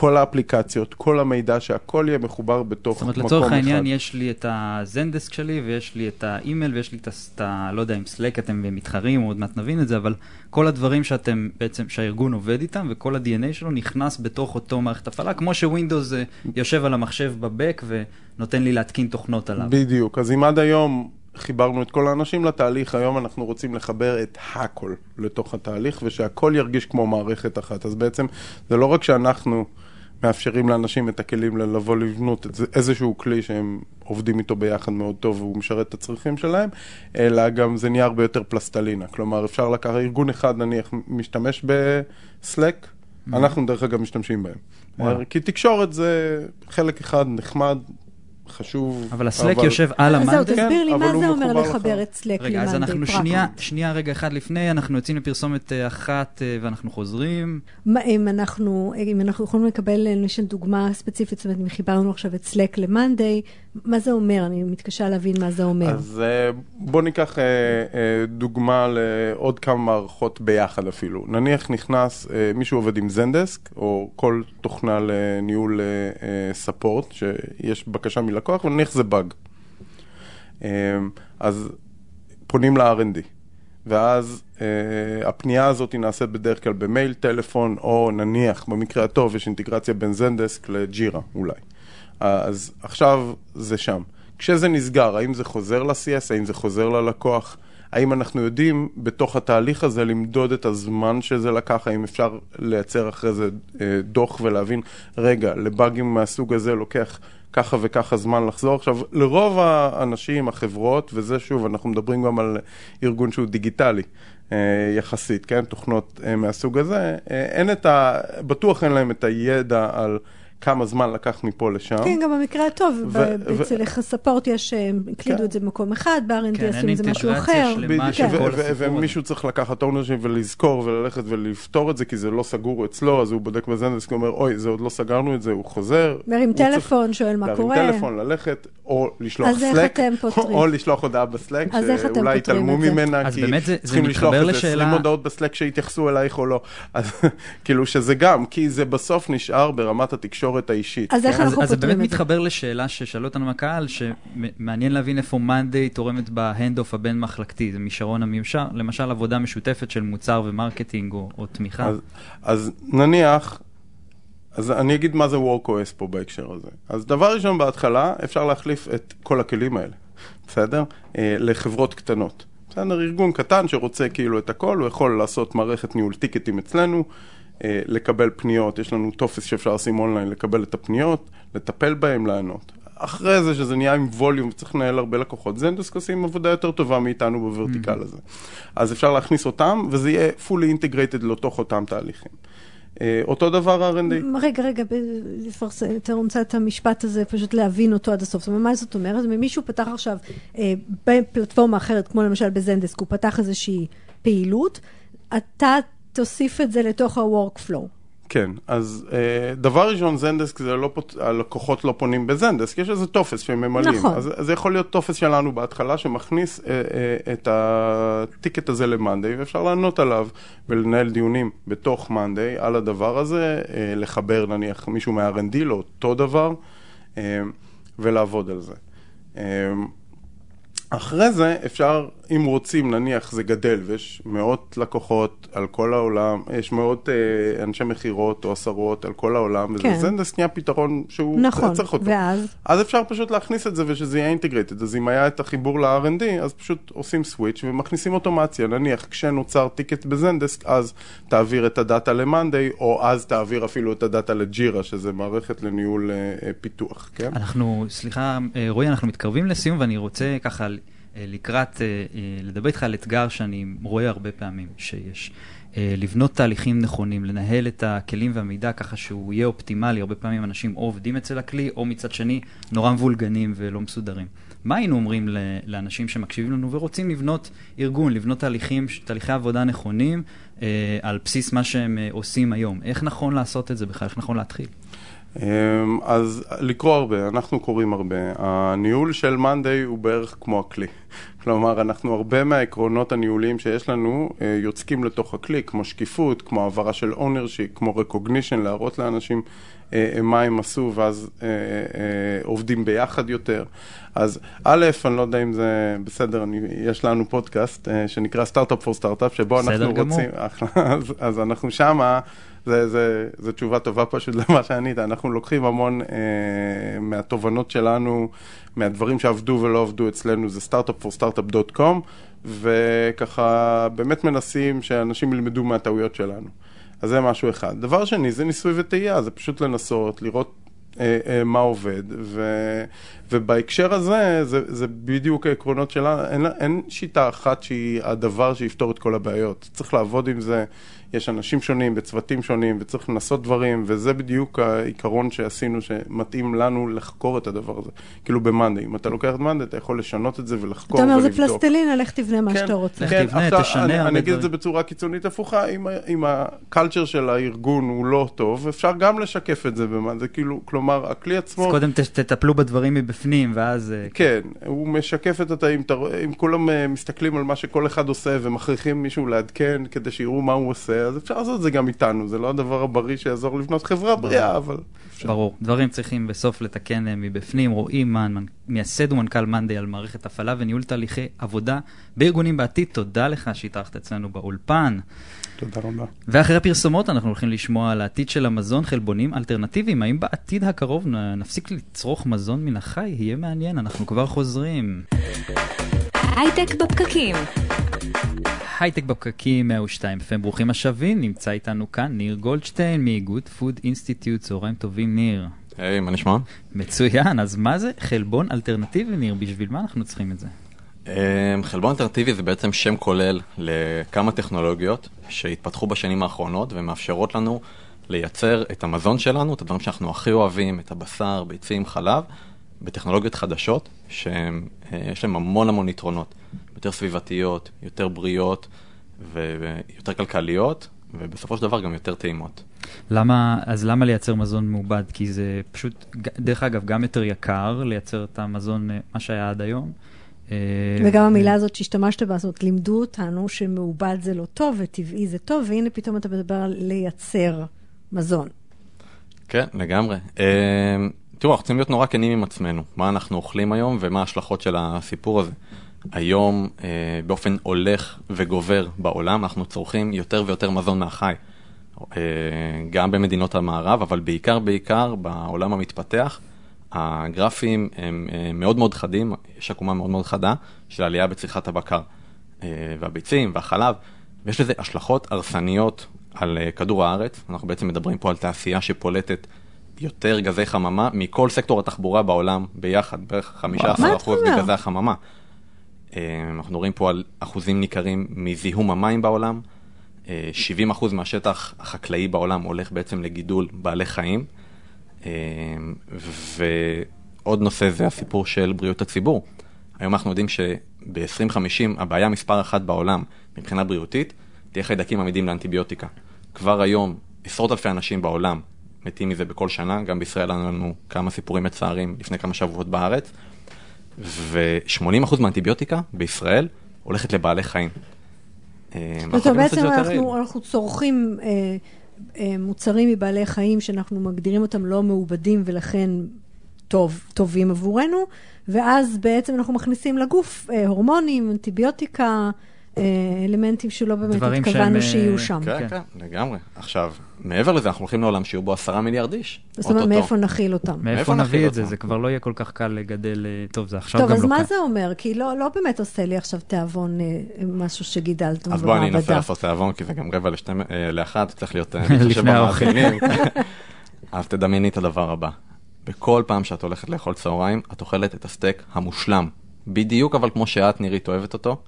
כל האפליקציות, כל המידע, שהכל יהיה מחובר בתוך
זאת אומרת,
מקום
לצורך
אחד.
העניין, יש לי את הזנדסק שלי, ויש לי את האימייל, ויש לי את ה- את ה... לא יודע אם סלק אתם מתחרים, עוד מעט נבין את זה, אבל כל הדברים שאתם, בעצם, שהארגון עובד איתם, וכל ה-DNA שלו נכנס בתוך אותו מערכת הפעלה, כמו שווינדוס אה, יושב על המחשב בבק ונותן לי להתקין תוכנות עליו.
בדיוק. אז אם עד היום חיברנו את כל האנשים לתהליך, היום אנחנו רוצים לחבר את הכל לתוך התהליך, ושהכל ירגיש כמו מערכת אחת. אז בעצם זה לא רק שאנחנו מאפשרים לאנשים את הכלים לבוא לבנות איזשהו כלי שהם עובדים איתו ביחד מאוד טוב והוא משרת את הצרכים שלהם, אלא גם זה נהיה הרבה יותר פלסטלינה. כלומר, אפשר לקחת, ארגון אחד נניח משתמש בסלק, אנחנו דרך אגב משתמשים בהם.
וואו.
כי תקשורת זה חלק אחד נחמד, חשוב.
אבל הסלק יושב על
אז זהו. תסביר לי
כן,
מה
אבל הוא
זה אומר לחבר. את סלק
רגע, אז אנחנו. שנייה, שנייה רגע אחד לפני, אנחנו יוצאים לפרסומת אה, אחת אה, ואנחנו חוזרים.
מה, אם אנחנו, אם אנחנו יכולים לקבל למשל דוגמה ספציפית, זאת אומרת, אם חיברנו עכשיו את סלק למאנדי, מה זה אומר? אני מתקשה להבין מה זה אומר.
אז אה, בוא ניקח אה, אה, דוגמה לעוד כמה מערכות ביחד אפילו. נניח נכנס, מישהו עובד עם זנדסק, או כל תוכנה לניהול ספורט, שיש בקשה מלקוח, ונניח זה באג. אז פונים ל-R&D. ואז הפנייה הזאת נעשית בדרך כלל במייל, טלפון, או נניח, במקרה הטוב, יש אינטגרציה בין זנדסק לג'ירה אולי. אז עכשיו זה שם. כשזה נסגר, האם זה חוזר ל-CS, האם זה חוזר ללקוח, האם אנחנו יודעים בתוך התהליך הזה למדוד את הזמן שזה לקח, האם אפשר לייצר אחרי זה אה, דוח ולהבין, רגע, לבאגים מהסוג הזה לוקח ככה וככה זמן לחזור. עכשיו, לרוב האנשים, החברות, וזה שוב, אנחנו מדברים גם על ארגון שהוא דיגיטלי. אה, יחסית, כן? תוכנות אה, מהסוג הזה, אה, אין את ה... בטוח אין להם את הידע על כמה זמן לקח מפה לשם.
כן, גם במקרה הטוב,
ו-
ב-
ו-
אצל הספורט יש, אה, הקלידו
כן.
את זה במקום אחד, ב-R&D
כן,
עשו עם זה משהו אחר. כן.
ומישהו צריך לקחת אונרשיפ ולזכור וללכת ולפתור את זה, כי זה לא סגור אצלו, אז הוא בודק בזנדסק, הוא אומר, אוי, זה עוד לא סגרנו את זה, הוא חוזר.
מרים טלפון, שואל מה
להרים
קורה.
טלפון, ללכת, או לשלוח
איך
סלק,
פותרים?
או לשלוח הודעה בסלק,
איך אתם
שאולי יתעלמו
את?
ממנה,
אז
כי
באמת זה- זה
צריכים לשלוח איזה
לשאלה-
20 הודעות בסלק שיתייחסו אלייך או לא. כאילו שזה גם, כי זה בסוף נשאר ברמת התקשורת האישית.
אז איך
כן?
אנחנו
אז זה
פותרים
באמת
את זה?
מתחבר לשאלה ששאלו אותנו מהקהל, שמעניין להבין איפה מאנדיי תורמת ב-handoff הבין-מחלקתי. זה משרון הממשל, למשל עבודה משותפת של מוצר ומרקטינג או, או תמיכה.
אז, אז נניח, אז אני אגיד מה זה WorkOS פה בהקשר הזה. אז דבר ראשון בהתחלה, אפשר להחליף את כל הכלים האלה, בסדר? אה, לחברות קטנות. בסדר, ארגון קטן שרוצה כאילו את הכל, הוא יכול לעשות מערכת ניהול טיקטים אצלנו, אה, לקבל פניות, יש לנו טופס שאפשר לשים אונליין, לקבל את הפניות, לטפל בהם, לענות. אחרי זה, שזה נהיה עם ווליום וצריך לנהל הרבה לקוחות, זנדסק עושים עבודה יותר טובה מאיתנו בוורטיקל הזה. אז אפשר להכניס אותם, וזה יהיה fully integrated לתוך אותם תהליכים. אה, אותו דבר R&D.
רגע, רגע, לפרסם, אתה רוצה את המשפט הזה, פשוט להבין אותו עד הסוף. זאת אומרת, מה זאת אומרת? אם מישהו פתח עכשיו אה, בפלטפורמה אחרת, כמו למשל בזנדסק, הוא פתח איזושהי פעילות, אתה תוסיף את זה לתוך ה-workflow.
כן, אז אה, דבר ראשון, זנדסק זה לא, פות... הלקוחות לא פונים בזנדסק, יש איזה טופס שהם ממלאים.
נכון.
אז זה יכול להיות טופס שלנו בהתחלה שמכניס אה, אה, את הטיקט הזה למאנדיי, ואפשר לענות עליו ולנהל דיונים בתוך מאנדיי על הדבר הזה, אה, לחבר נניח מישהו מה-R&D לאותו דבר, אה, ולעבוד על זה. אה, אחרי זה אפשר, אם רוצים, נניח זה גדל ויש מאות לקוחות על כל העולם, יש מאות אה, אנשי מכירות או עשרות על כל העולם,
כן.
וזה נהיה פתרון שהוא
נכון,
צריך אותו.
ואז?
אז אפשר פשוט להכניס את זה ושזה יהיה אינטגרטד. אז אם היה את החיבור ל-R&D, אז פשוט עושים סוויץ' ומכניסים אוטומציה. נניח, כשנוצר טיקט בזנדסק, אז תעביר את הדאטה למאנדיי, או אז תעביר אפילו את הדאטה לג'ירה, שזה מערכת לניהול אה, אה, פיתוח, כן?
אנחנו, סליחה, אה, רועי, אנחנו מתקרבים לסיום, ואני רוצה ככה לקראת, אה, אה, לדבר איתך על אתגר שאני רואה הרבה פעמים שיש. אה, לבנות תהליכים נכונים, לנהל את הכלים והמידע ככה שהוא יהיה אופטימלי. הרבה פעמים אנשים או עובדים אצל הכלי, או מצד שני נורא מבולגנים ולא מסודרים. מה היינו אומרים לאנשים שמקשיבים לנו ורוצים לבנות ארגון, לבנות תהליכים, תהליכי עבודה נכונים אה, על בסיס מה שהם אה, עושים היום? איך נכון לעשות את זה בכלל? איך נכון להתחיל?
אמ, אז לקרוא הרבה, אנחנו קוראים הרבה. הניהול של מאנדיי הוא בערך כמו הכלי. כלומר, אנחנו הרבה מהעקרונות הניהוליים שיש לנו אה, יוצקים לתוך הכלי, כמו שקיפות, כמו העברה של ownership, כמו recognition, להראות לאנשים מה הם עשו, ואז אה, אה, עובדים ביחד יותר. אז א', אני לא יודע אם זה בסדר, אני, יש לנו פודקאסט אה, שנקרא סטארט-אפ פור סטארט-אפ, שבו
בסדר
אנחנו
גמור.
רוצים... אחלה, אז, אז אנחנו שמה, זה, זה, זה תשובה טובה פשוט למה שענית, אנחנו לוקחים המון אה, מהתובנות שלנו, מהדברים שעבדו ולא עבדו אצלנו, זה startupforstartup.com, וככה באמת מנסים שאנשים ילמדו מהטעויות שלנו. אז זה משהו אחד. דבר שני, זה ניסוי וטעייה, זה פשוט לנסות, לראות אה, אה, מה עובד, ו, ובהקשר הזה, זה, זה בדיוק העקרונות שלה, אין, אין שיטה אחת שהיא הדבר שיפתור את כל הבעיות. צריך לעבוד עם זה, יש אנשים שונים בצוותים שונים, וצריך לנסות דברים, וזה בדיוק העיקרון שעשינו, שמתאים לנו לחקור את הדבר הזה. כאילו במאנדי, אם אתה לוקח את מאנדי, אתה יכול לשנות את זה ולחקור
אתה אומר,
ולבדוק.
זה פלסטלינה, לך תבנה מה
כן,
שאתה רוצה.
לך תבנה,
עכשיו,
תשנה
אני, אני אגיד את זה. בצורה קיצונית הפוכה, אם, אם הקלצ'ר של הארגון הוא לא טוב, אפשר גם לשקף את זה זה כאילו, כלומר, הכלי
אז
עצמו,
קודם ת- תטפלו בדברים מבפנים, ואז... אה,
כן, הוא משקף את התאים, אתה רואה, אם כולם אה, מסתכלים על מה שכל אחד עושה ומכריחים מישהו לעדכן כדי שיראו מה הוא עושה, אז אפשר לעשות את זה גם איתנו, זה לא הדבר הבריא שיעזור לבנות חברה בריאה, אבל... אפשר.
ברור, דברים צריכים בסוף לתקן אה, מבפנים. רועי מן, מייסד ומנכ"ל מאנדיי על מערכת הפעלה וניהול תהליכי עבודה בארגונים בעתיד. תודה לך שהתארחת אצלנו באולפן.
תודה רבה.
ואחרי הפרסומות אנחנו הולכים לשמוע על העתיד של המזון, חלבונים אלטרנטיביים. האם בעתיד הקרוב נפסיק לצרוך מזון מן החי? יהיה מעניין, אנחנו כבר חוזרים.
הייטק בפקקים.
הייטק בפקקים 102 FM, ברוכים השבים, נמצא איתנו כאן ניר גולדשטיין מה-Good Food Institute, צהריים טובים ניר.
היי, מה נשמע?
מצוין, אז מה זה חלבון אלטרנטיבי ניר? בשביל מה אנחנו צריכים את זה?
אמ, חלבון אלטרנטיבי זה בעצם שם כולל לכמה טכנולוגיות שהתפתחו בשנים האחרונות ומאפשרות לנו לייצר את המזון שלנו, את הדברים שאנחנו הכי אוהבים, את הבשר, ביצים, חלב, בטכנולוגיות חדשות, שיש להן המון המון יתרונות, יותר סביבתיות, יותר בריאות ויותר כלכליות, ובסופו של דבר גם יותר טעימות.
למה, אז למה לייצר מזון מעובד? כי זה פשוט, דרך אגב, גם יותר יקר לייצר את המזון, אה, מה שהיה עד היום. אה,
וגם המילה הזאת שהשתמשת בה, זאת לימדו אותנו שמעובד זה לא טוב וטבעי זה טוב, והנה פתאום אתה מדבר על לייצר מזון.
כן, לגמרי. תראו, אנחנו צריכים להיות נורא כנים עם עצמנו, מה אנחנו אוכלים היום ומה ההשלכות של הסיפור הזה. היום, אה, באופן הולך וגובר בעולם, אנחנו צורכים יותר ויותר מזון מהחי. אה, גם במדינות המערב, אבל בעיקר בעיקר בעולם המתפתח. הגרפים הם אה, מאוד מאוד חדים, יש עקומה מאוד מאוד חדה של עלייה בצריכת הבקר אה, והביצים והחלב, ויש לזה השלכות הרסניות על אה, כדור הארץ. אנחנו בעצם מדברים פה על תעשייה שפולטת יותר גזי חממה מכל סקטור התחבורה בעולם ביחד, בערך 15%
מה אתה אומר?
מגזי החממה. אה, אנחנו רואים פה על אחוזים ניכרים מזיהום המים בעולם. אה, 70% מהשטח החקלאי בעולם הולך בעצם לגידול בעלי חיים. אה, ועוד נושא זה הסיפור של בריאות הציבור. היום אנחנו יודעים שב-2050 הבעיה מספר אחת בעולם מבחינה בריאותית תהיה חיידקים עמידים לאנטיביוטיקה. כבר היום עשרות אלפי אנשים בעולם מתים מזה בכל שנה, גם בישראל היו לנו כמה סיפורים מצערים לפני כמה שבועות בארץ, ו-80% מהאנטיביוטיקה בישראל הולכת לבעלי חיים. אה,
זאת אומרת, בעצם אנחנו. אנחנו צורכים אה, אה, מוצרים מבעלי חיים שאנחנו מגדירים אותם לא מעובדים ולכן טוב, טובים עבורנו, ואז בעצם אנחנו מכניסים לגוף אה, הורמונים, אנטיביוטיקה, אה, אלמנטים שלא באמת התכוונו
שהם,
שיהיו
אה,
שם.
כן, כן, לגמרי. עכשיו, מעבר לזה, אנחנו הולכים לעולם שיהיו בו עשרה מיליארד איש.
זאת אומרת. מאיפה נכיל אותם?
מאיפה
מאיפה
נביא
נכיל
את זה?
אותם?
זה כבר לא יהיה כל כך קל לגדל, אה, טוב, זה עכשיו
טוב,
גם
אז
לא
מה
קל.
זה אומר? כי לא, לא באמת עושה לי עכשיו תיאבון, אה, משהו שגידלתם
אז בואי אני אנסה
במעבדה.
לעשות תיאבון, כי זה גם רבע לשתי, אה, לאחת, צריך להיות
לפני האוכל.
אז תדמייני את הדבר הבא. בכל פעם שאת הולכת לאכול צהריים, את אוכלת את הסטייק המושלם. בדיוק אבל כמו שאת, נירית, אוהבת אותו.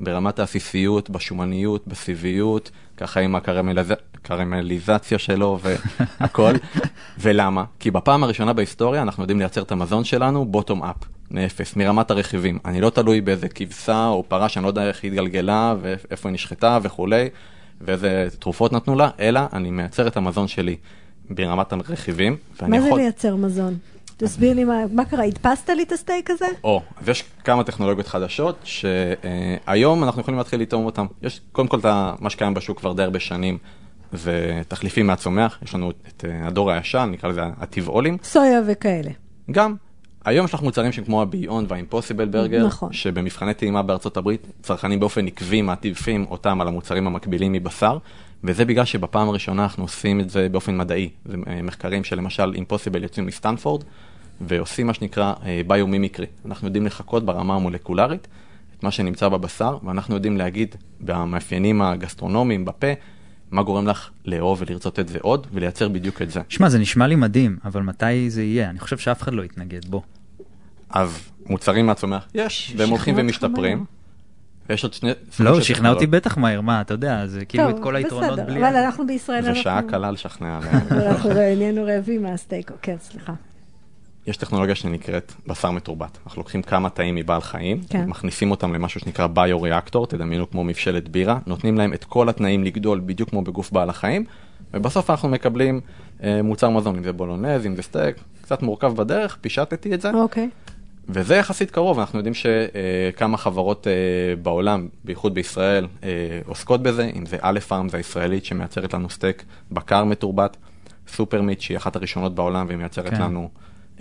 ברמת העסיסיות, בשומניות, בסיביות, ככה עם הקרמליזציה שלו והכל. ולמה? כי בפעם הראשונה בהיסטוריה אנחנו יודעים לייצר את המזון שלנו בוטום אפ, מאפס, מרמת הרכיבים. אני לא תלוי באיזה כבשה או פרה שאני לא יודע איך היא התגלגלה ואיפה היא נשחטה וכולי, ואיזה תרופות נתנו לה, אלא אני מייצר את המזון שלי ברמת הרכיבים.
מה זה
יכול-
לייצר מזון? תסביר לי מה, מה קרה, הדפסת לי את הסטייק הזה?
או, אז יש כמה טכנולוגיות חדשות שהיום אנחנו יכולים להתחיל לטעום אותם. יש קודם כל את מה שקיים בשוק כבר די הרבה שנים, זה תחליפים מהצומח, יש לנו את אה, הדור הישן, נקרא לזה הטבעולים.
סויה וכאלה.
גם, היום יש לך מוצרים שהם כמו ה-Beyond וה-Impossible Burger,
נכון.
שבמבחני טעימה בארצות הברית, צרכנים באופן עקבי מעטיפים אותם על המוצרים המקבילים מבשר, וזה בגלל שבפעם הראשונה אנחנו עושים את זה באופן מדעי. זה אה, מחקרים שלמשל Impossible יוצאים מסטנפורד, ועושים מה שנקרא ביומימיקרי. אנחנו יודעים לחקות ברמה המולקולרית את מה שנמצא בבשר, ואנחנו יודעים להגיד במאפיינים הגסטרונומיים, בפה, מה גורם לך לאהוב ולרצות את זה עוד, ולייצר בדיוק את זה.
שמע, זה נשמע לי מדהים, אבל מתי זה יהיה? אני חושב שאף אחד לא יתנגד, בוא.
אז מוצרים מהצומח יש, והם הולכים ומשתפרים. ויש עוד שני...
לא, שכנע אותי. בטח מהר, מה, אתה יודע, זה כאילו את כל היתרונות
בסדר,
בלי...
אבל אנחנו בישראל,
זה שעה קלה לשכנע.
אנחנו נהיינו רעבים מהסטייק, כן, סליחה.
יש טכנולוגיה שנקראת בשר מתורבת. אנחנו לוקחים כמה תאים מבעל חיים,
כן.
מכניסים אותם למשהו שנקרא ביו-ריאקטור, תדמיינו כמו מבשלת בירה, נותנים להם את כל התנאים לגדול בדיוק כמו בגוף בעל החיים, ובסוף אנחנו מקבלים אה, מוצר מזון, אם זה בולונז, אם זה סטייק, קצת מורכב בדרך, פישטתי את זה,
אוקיי.
וזה יחסית קרוב, אנחנו יודעים שכמה חברות אה, בעולם, בייחוד בישראל, אה, עוסקות בזה, אם זה אלף פארמס, זה הישראלית שמייצרת לנו סטייק בקר מתורבת, סופר מיט שהיא אחת הראשונות בעולם והיא מייצרת
כן.
לנו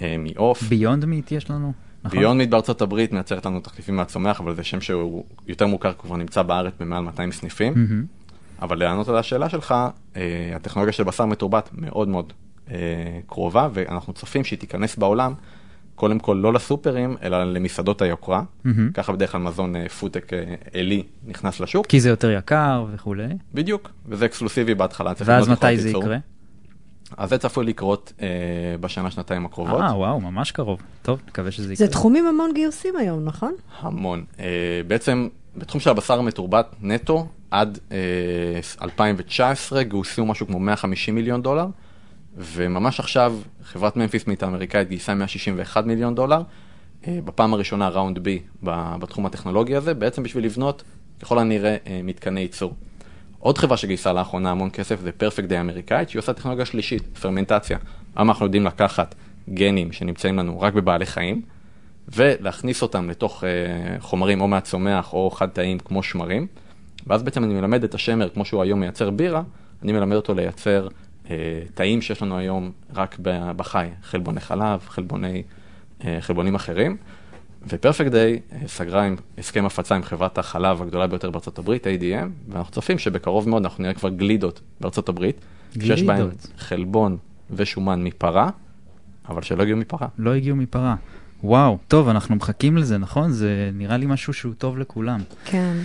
אה, מעוף.
ביונד מיט יש לנו? נכון?
ביונד מיט בארצות הברית מייצרת לנו תחליפים מהצומח, אבל זה שם שהוא יותר מוכר, כבר נמצא בארץ במעל 200 סניפים.
מהמם.
אבל לענות על השאלה שלך, הטכנולוגיה של בשר מתורבת מאוד מאוד קרובה, ואנחנו צופים שהיא תיכנס בעולם, קודם כל לא לסופרים, אלא למסעדות היוקרה.
מהמם.
ככה בדרך כלל מזון אה, פודטק אה, עלי נכנס לשוק.
כי זה יותר יקר וכולי.
בדיוק, וזה אקסקלוסיבי בהתחלה.
ואז מתי זה
ייצור.
יקרה?
אז זה צפוי לקרות אה, בשנה-שנתיים הקרובות.
אה, וואו, ממש קרוב. טוב, נקווה שזה יקרה.
זה תחום עם המון גיוסים היום, נכון?
המון. Uh, בעצם, בתחום של הבשר המתורבת נטו, עד אה, 2019 גויסו משהו כמו 150 מיליון דולר, וממש עכשיו חברת ממפיס מיט האמריקאית גייסה 161 מיליון דולר, אה, בפעם הראשונה ראונד בי בתחום הטכנולוגי הזה, בעצם בשביל לבנות ככל הנראה אה, מתקני ייצור. עוד חברה שגייסה לאחרונה המון כסף זה פרפקט דיי אמריקאית, שהיא עושה טכנולוגיה שלישית, פרמנטציה. היום אנחנו יודעים לקחת גנים שנמצאים לנו רק בבעלי חיים, ולהכניס אותם לתוך uh, חומרים או מהצומח או חד תאים כמו שמרים, ואז בעצם אני מלמד את השמר, כמו שהוא היום מייצר בירה, אני מלמד אותו לייצר תאים שיש לנו היום רק בחי, חלבוני חלב, חלבוני, uh, חלבונים אחרים. ופרפקט דיי סגרה עם הסכם הפצה עם חברת החלב הגדולה ביותר בארצות הברית, ADM, ואנחנו צופים שבקרוב מאוד אנחנו נראה כבר גלידות בארצות הברית,
גלידות.
שיש בהן חלבון ושומן מפרה, אבל שלא הגיעו מפרה.
לא הגיעו מפרה. וואו, טוב, אנחנו מחכים לזה, נכון? זה נראה לי משהו שהוא טוב לכולם.
כן.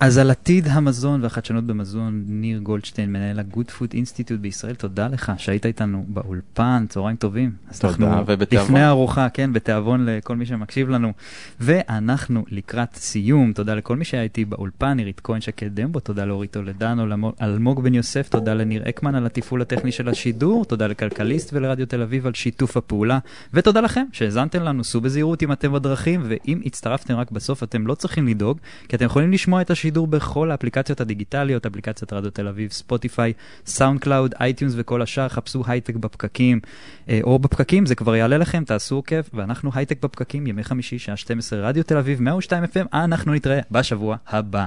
אז על עתיד המזון והחדשנות במזון, ניר גולדשטיין, מנהל ה-Good Food Institute בישראל, תודה לך שהיית איתנו באולפן, צהריים טובים. אז
תודה,
אנחנו
ובתיאבון.
לפני הארוחה, כן, בתיאבון לכל מי שמקשיב לנו. ואנחנו לקראת סיום, תודה לכל מי שהיה איתי באולפן, עירית כהן שקד דמבו, תודה לאורית למו- אלמוג בן יוסף, תודה לניר אקמן על התפעול הטכני של השידור, תודה לכלכליסט ולרדיו תל אביב על שיתוף הפעולה, ותודה לכם שהאזנתם לנו, סעו בזהירות אם אתם בדרכים, ואם הצטרפתם רק בסוף, אתם לא צריכים לדאוג, כי אתם יכולים לשמוע את השידור בכל האפליקציות הדיגיטליות, אפליקציית רדיו תל אביב, ספוטיפיי, סאונד קלאוד, אייטיונס וכל השאר, חפשו הייטק בפקקים, אה, או בפקקים, זה כבר יעלה לכם, תעשו עוקב, ואנחנו הייטק בפקקים, ימי חמישי, שעה 12, רדיו תל אביב, 102 FM, אנחנו נתראה בשבוע הבא.